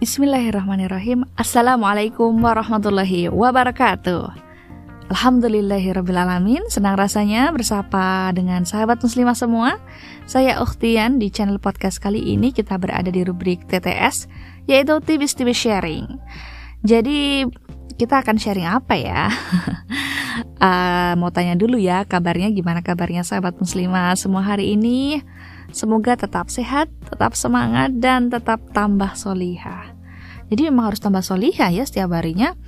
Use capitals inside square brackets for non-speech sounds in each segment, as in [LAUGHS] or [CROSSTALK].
Bismillahirrahmanirrahim. Assalamualaikum warahmatullahi wabarakatuh. Alhamdulillahirrabbilalamin Senang rasanya bersapa dengan sahabat muslimah semua. Saya Ukhtian. Di channel podcast kali ini Kita berada di rubrik TTS Yaitu Tibis-Tibis Sharing. Jadi kita akan sharing apa ya? uh, [LAUGHS] mau tanya dulu ya kabarnya gimana kabarnya sahabat muslimah semua hari ini? Semoga tetap sehat, tetap semangat, dan tetap tambah solihah. Jadi memang harus tambah solihah ya setiap harinya.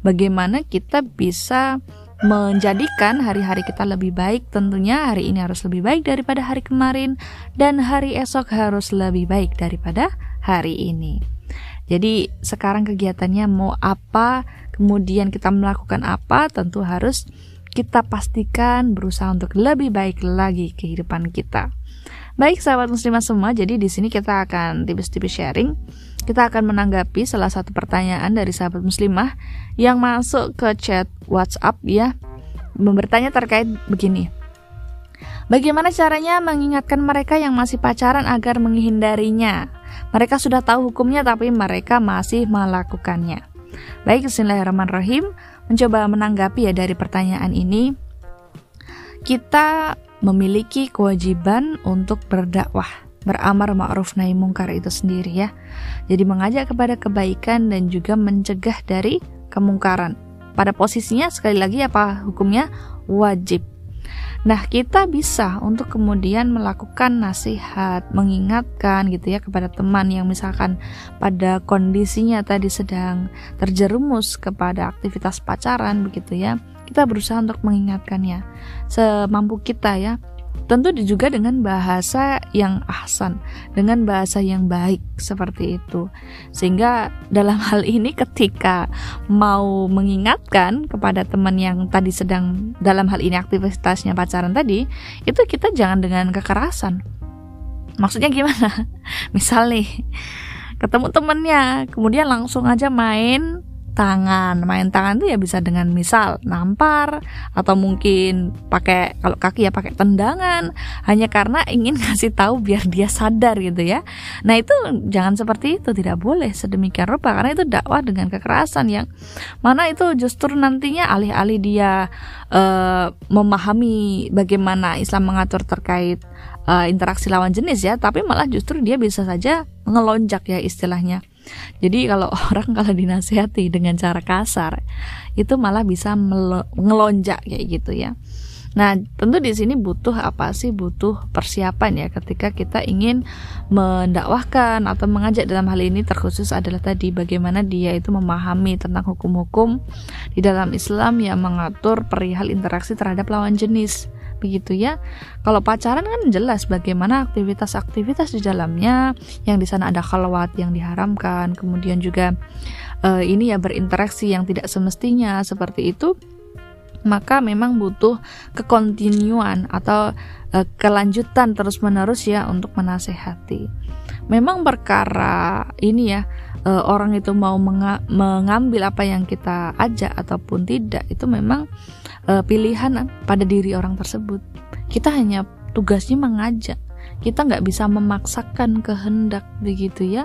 Bagaimana kita bisa menjadikan hari-hari kita lebih baik tentunya hari ini harus lebih baik daripada hari kemarin dan hari esok harus lebih baik daripada hari ini. Jadi sekarang kegiatannya mau apa, kemudian kita melakukan apa, tentu harus kita pastikan berusaha untuk lebih baik lagi kehidupan kita. Baik sahabat muslimah semua, jadi di sini kita akan tipis-tipis sharing. Kita akan menanggapi salah satu pertanyaan dari sahabat muslimah yang masuk ke chat WhatsApp ya. Bertanya terkait begini. Bagaimana caranya mengingatkan mereka yang masih pacaran agar menghindarinya? Mereka sudah tahu hukumnya tapi mereka masih melakukannya. Baik, bismillahirrahmanirrahim. Mencoba menanggapi ya dari pertanyaan ini. Kita memiliki kewajiban untuk berdakwah, beramar ma'ruf nahi mungkar itu sendiri ya. Jadi mengajak kepada kebaikan dan juga mencegah dari kemungkaran. Pada posisinya sekali lagi apa hukumnya wajib. Nah, kita bisa untuk kemudian melakukan nasihat, mengingatkan gitu ya kepada teman yang misalkan pada kondisinya tadi sedang terjerumus kepada aktivitas pacaran begitu ya kita berusaha untuk mengingatkannya semampu kita ya tentu juga dengan bahasa yang ahsan, dengan bahasa yang baik seperti itu. Sehingga dalam hal ini ketika mau mengingatkan kepada teman yang tadi sedang dalam hal ini aktivitasnya pacaran tadi, itu kita jangan dengan kekerasan. Maksudnya gimana? [LAUGHS] Misal nih, ketemu temennya, kemudian langsung aja main tangan. Main tangan tuh ya bisa dengan misal nampar atau mungkin pakai kalau kaki ya pakai tendangan. Hanya karena ingin [LAUGHS] ngasih tahu biar dia sadar gitu ya. Nah itu jangan seperti itu. Tidak boleh sedemikian rupa karena itu dakwah dengan kekerasan yang mana itu justru nantinya alih-alih dia uh, memahami bagaimana Islam mengatur terkait uh, interaksi lawan jenis ya. Tapi malah justru dia bisa saja ngelonjak ya istilahnya jadi kalau [LAUGHS] orang kalau dinasehati dengan cara kasar itu malah bisa ngelonjak kayak gitu ya. Nah, tentu di sini butuh apa sih? Butuh persiapan ya ketika kita ingin mendakwahkan atau mengajak dalam hal ini terkhusus adalah tadi bagaimana dia itu memahami tentang hukum-hukum di dalam Islam yang mengatur perihal interaksi terhadap lawan jenis begitu ya. Kalau pacaran kan jelas bagaimana aktivitas-aktivitas di dalamnya, yang di sana ada khalwat yang diharamkan, kemudian juga uh, ini ya berinteraksi yang tidak semestinya seperti itu maka memang butuh kekontinuan atau uh, kelanjutan terus-menerus ya untuk menasehati. Memang perkara ini ya uh, orang itu mau mengambil apa yang kita ajak ataupun tidak itu memang uh, pilihan pada diri orang tersebut. Kita hanya tugasnya mengajak. Kita nggak bisa memaksakan kehendak begitu ya.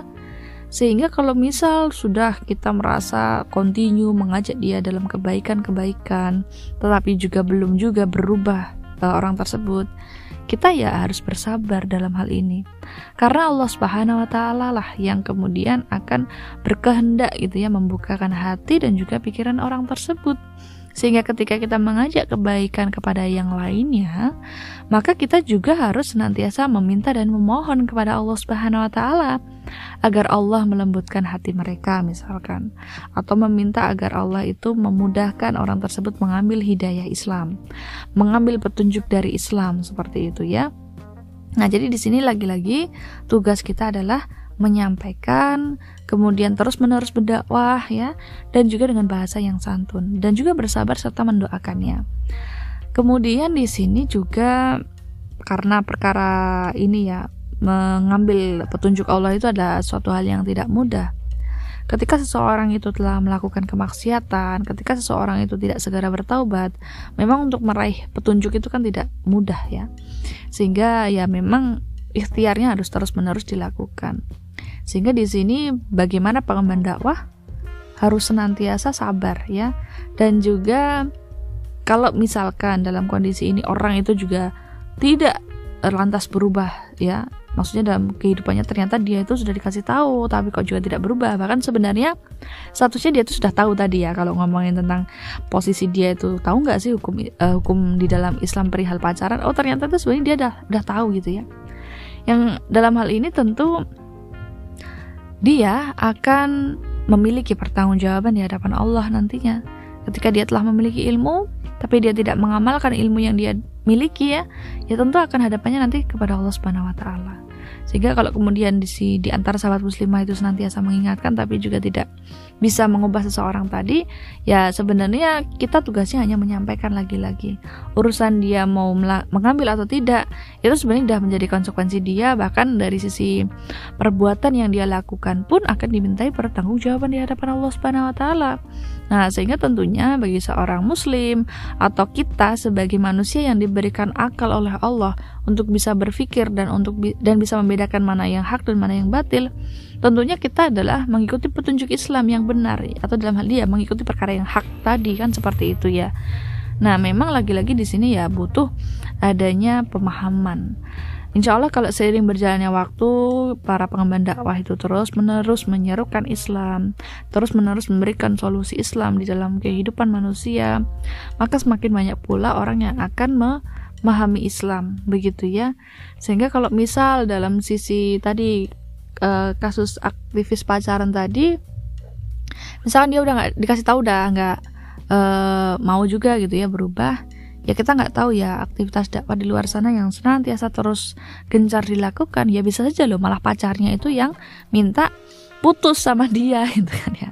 Sehingga kalau misal sudah kita merasa continue mengajak dia dalam kebaikan-kebaikan, tetapi juga belum juga berubah uh, orang tersebut, kita ya harus bersabar dalam hal ini. Karena Allah Subhanahu wa taala lah yang kemudian akan berkehendak gitu ya membukakan hati dan juga pikiran orang tersebut. Sehingga ketika kita mengajak kebaikan kepada yang lainnya, maka kita juga harus senantiasa meminta dan memohon kepada Allah Subhanahu wa taala agar Allah melembutkan hati mereka misalkan atau meminta agar Allah itu memudahkan orang tersebut mengambil hidayah Islam, mengambil petunjuk dari Islam seperti itu ya. Nah, jadi di sini lagi-lagi tugas kita adalah menyampaikan, kemudian terus-menerus berdakwah ya, dan juga dengan bahasa yang santun dan juga bersabar serta mendoakannya. Kemudian di sini juga karena perkara ini ya mengambil petunjuk Allah itu adalah suatu hal yang tidak mudah. Ketika seseorang itu telah melakukan kemaksiatan, ketika seseorang itu tidak segera bertaubat, memang untuk meraih petunjuk itu kan tidak mudah ya. Sehingga ya memang ikhtiarnya harus terus-menerus dilakukan. Sehingga di sini bagaimana pengemban dakwah harus senantiasa sabar ya. Dan juga kalau misalkan dalam kondisi ini orang itu juga tidak lantas berubah ya. Maksudnya dalam kehidupannya ternyata dia itu sudah dikasih tahu tapi kok juga tidak berubah. Bahkan sebenarnya statusnya dia itu sudah tahu tadi ya kalau ngomongin tentang posisi dia itu. Tahu nggak sih hukum uh, hukum di dalam Islam perihal pacaran? Oh ternyata itu sebenarnya dia udah udah tahu gitu ya. Yang dalam hal ini tentu dia akan memiliki pertanggungjawaban di hadapan Allah nantinya. Ketika dia telah memiliki ilmu tapi dia tidak mengamalkan ilmu yang dia miliki ya ya tentu akan hadapannya nanti kepada Allah Subhanahu wa taala sehingga kalau kemudian di, di antara sahabat muslimah itu senantiasa mengingatkan tapi juga tidak bisa mengubah seseorang tadi, ya sebenarnya kita tugasnya hanya menyampaikan lagi-lagi. Urusan dia mau mengambil atau tidak, itu sebenarnya sudah menjadi konsekuensi dia bahkan dari sisi perbuatan yang dia lakukan pun akan dimintai pertanggungjawaban di hadapan Allah Subhanahu wa taala. Nah, sehingga tentunya bagi seorang muslim atau kita sebagai manusia yang diberikan akal oleh Allah untuk bisa berpikir dan untuk dan bisa membedakan mana yang hak dan mana yang batil, tentunya kita adalah mengikuti petunjuk Islam yang benar atau dalam hal dia mengikuti perkara yang hak tadi kan seperti itu ya. Nah, memang lagi-lagi di sini ya butuh adanya pemahaman. Insya Allah kalau seiring berjalannya waktu para pengemban dakwah itu terus menerus menyerukan Islam, terus menerus memberikan solusi Islam di dalam kehidupan manusia, maka semakin banyak pula orang yang akan memahami Islam, begitu ya. Sehingga kalau misal dalam sisi tadi uh, kasus aktivis pacaran tadi, misalkan dia udah nggak dikasih tahu udah nggak uh, mau juga gitu ya berubah ya kita nggak tahu ya aktivitas dakwah di luar sana yang senantiasa terus gencar dilakukan. Ya bisa saja loh malah pacarnya itu yang minta putus sama dia [LAUGHS] gitu kan ya.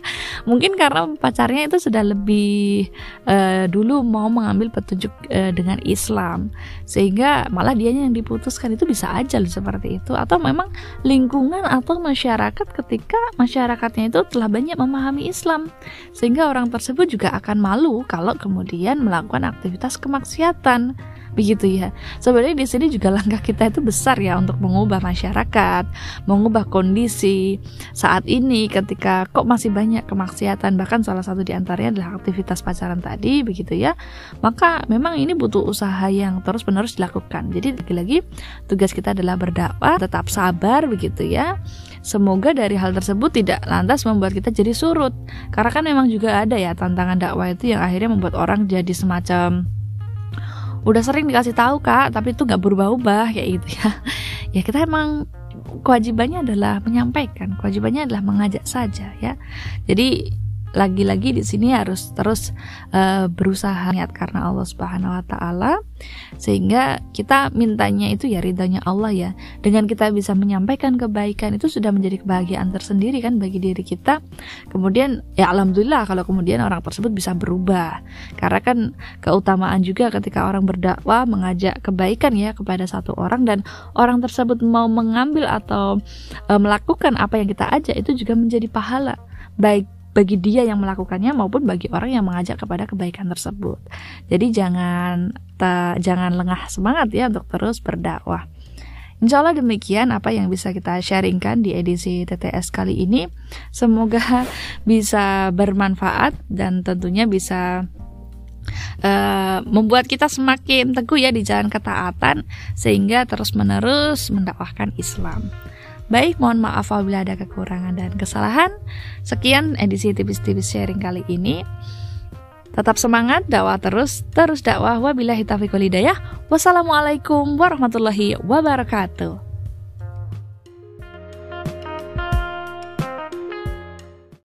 Mungkin karena pacarnya itu sudah lebih uh, dulu mau mengambil petunjuk uh, dengan Islam. Sehingga malah dia yang diputuskan. Itu bisa aja loh seperti itu. Atau memang lingkungan atau masyarakat ketika masyarakatnya itu telah banyak memahami Islam. Sehingga orang tersebut juga akan malu kalau kemudian melakukan aktivitas kemaksiatan begitu ya. Sebenarnya di sini juga langkah kita itu besar ya untuk mengubah masyarakat mengubah kondisi saat ini ketika kok masih banyak kemaksiatan. Bahkan salah satu di antaranya adalah aktivitas pacaran tadi begitu ya. Maka memang ini butuh usaha yang terus menerus dilakukan. Jadi lagi-lagi tugas kita adalah berdakwah tetap sabar begitu ya. Semoga dari hal tersebut tidak lantas membuat kita jadi surut. Karena kan memang juga ada ya tantangan dakwah itu yang akhirnya membuat orang jadi semacam udah sering dikasih tahu kak tapi itu nggak berubah-ubah kayak gitu ya. [LAUGHS] Ya kita emang kewajibannya adalah menyampaikan kewajibannya adalah mengajak saja ya. Jadi lagi-lagi di sini harus terus uh, berusaha niat karena Allah Subhanahu wa taala sehingga kita mintanya itu ya ridhonya Allah ya. Dengan kita bisa menyampaikan kebaikan itu sudah menjadi kebahagiaan tersendiri kan bagi diri kita. Kemudian ya alhamdulillah kalau kemudian orang tersebut bisa berubah. Karena kan keutamaan juga ketika orang berdakwah mengajak kebaikan ya kepada satu orang dan orang tersebut mau mengambil atau uh, melakukan apa yang kita ajak itu juga menjadi pahala baik bagi dia yang melakukannya maupun bagi orang yang mengajak kepada kebaikan tersebut. Jadi jangan ta, jangan lengah semangat ya untuk terus berdakwah. Insya Allah demikian apa yang bisa kita sharingkan di edisi TTS kali ini. Semoga [LAUGHS] bisa bermanfaat dan tentunya bisa uh, membuat kita semakin teguh ya di jalan ketaatan sehingga terus menerus mendakwahkan Islam. Baik, mohon maaf apabila ada kekurangan dan kesalahan. Sekian edisi tipis-tipis sharing kali ini. Tetap semangat, dakwah terus, terus dakwah. Wabillahi taufiq walhidayah. Wassalamualaikum warahmatullahi wabarakatuh.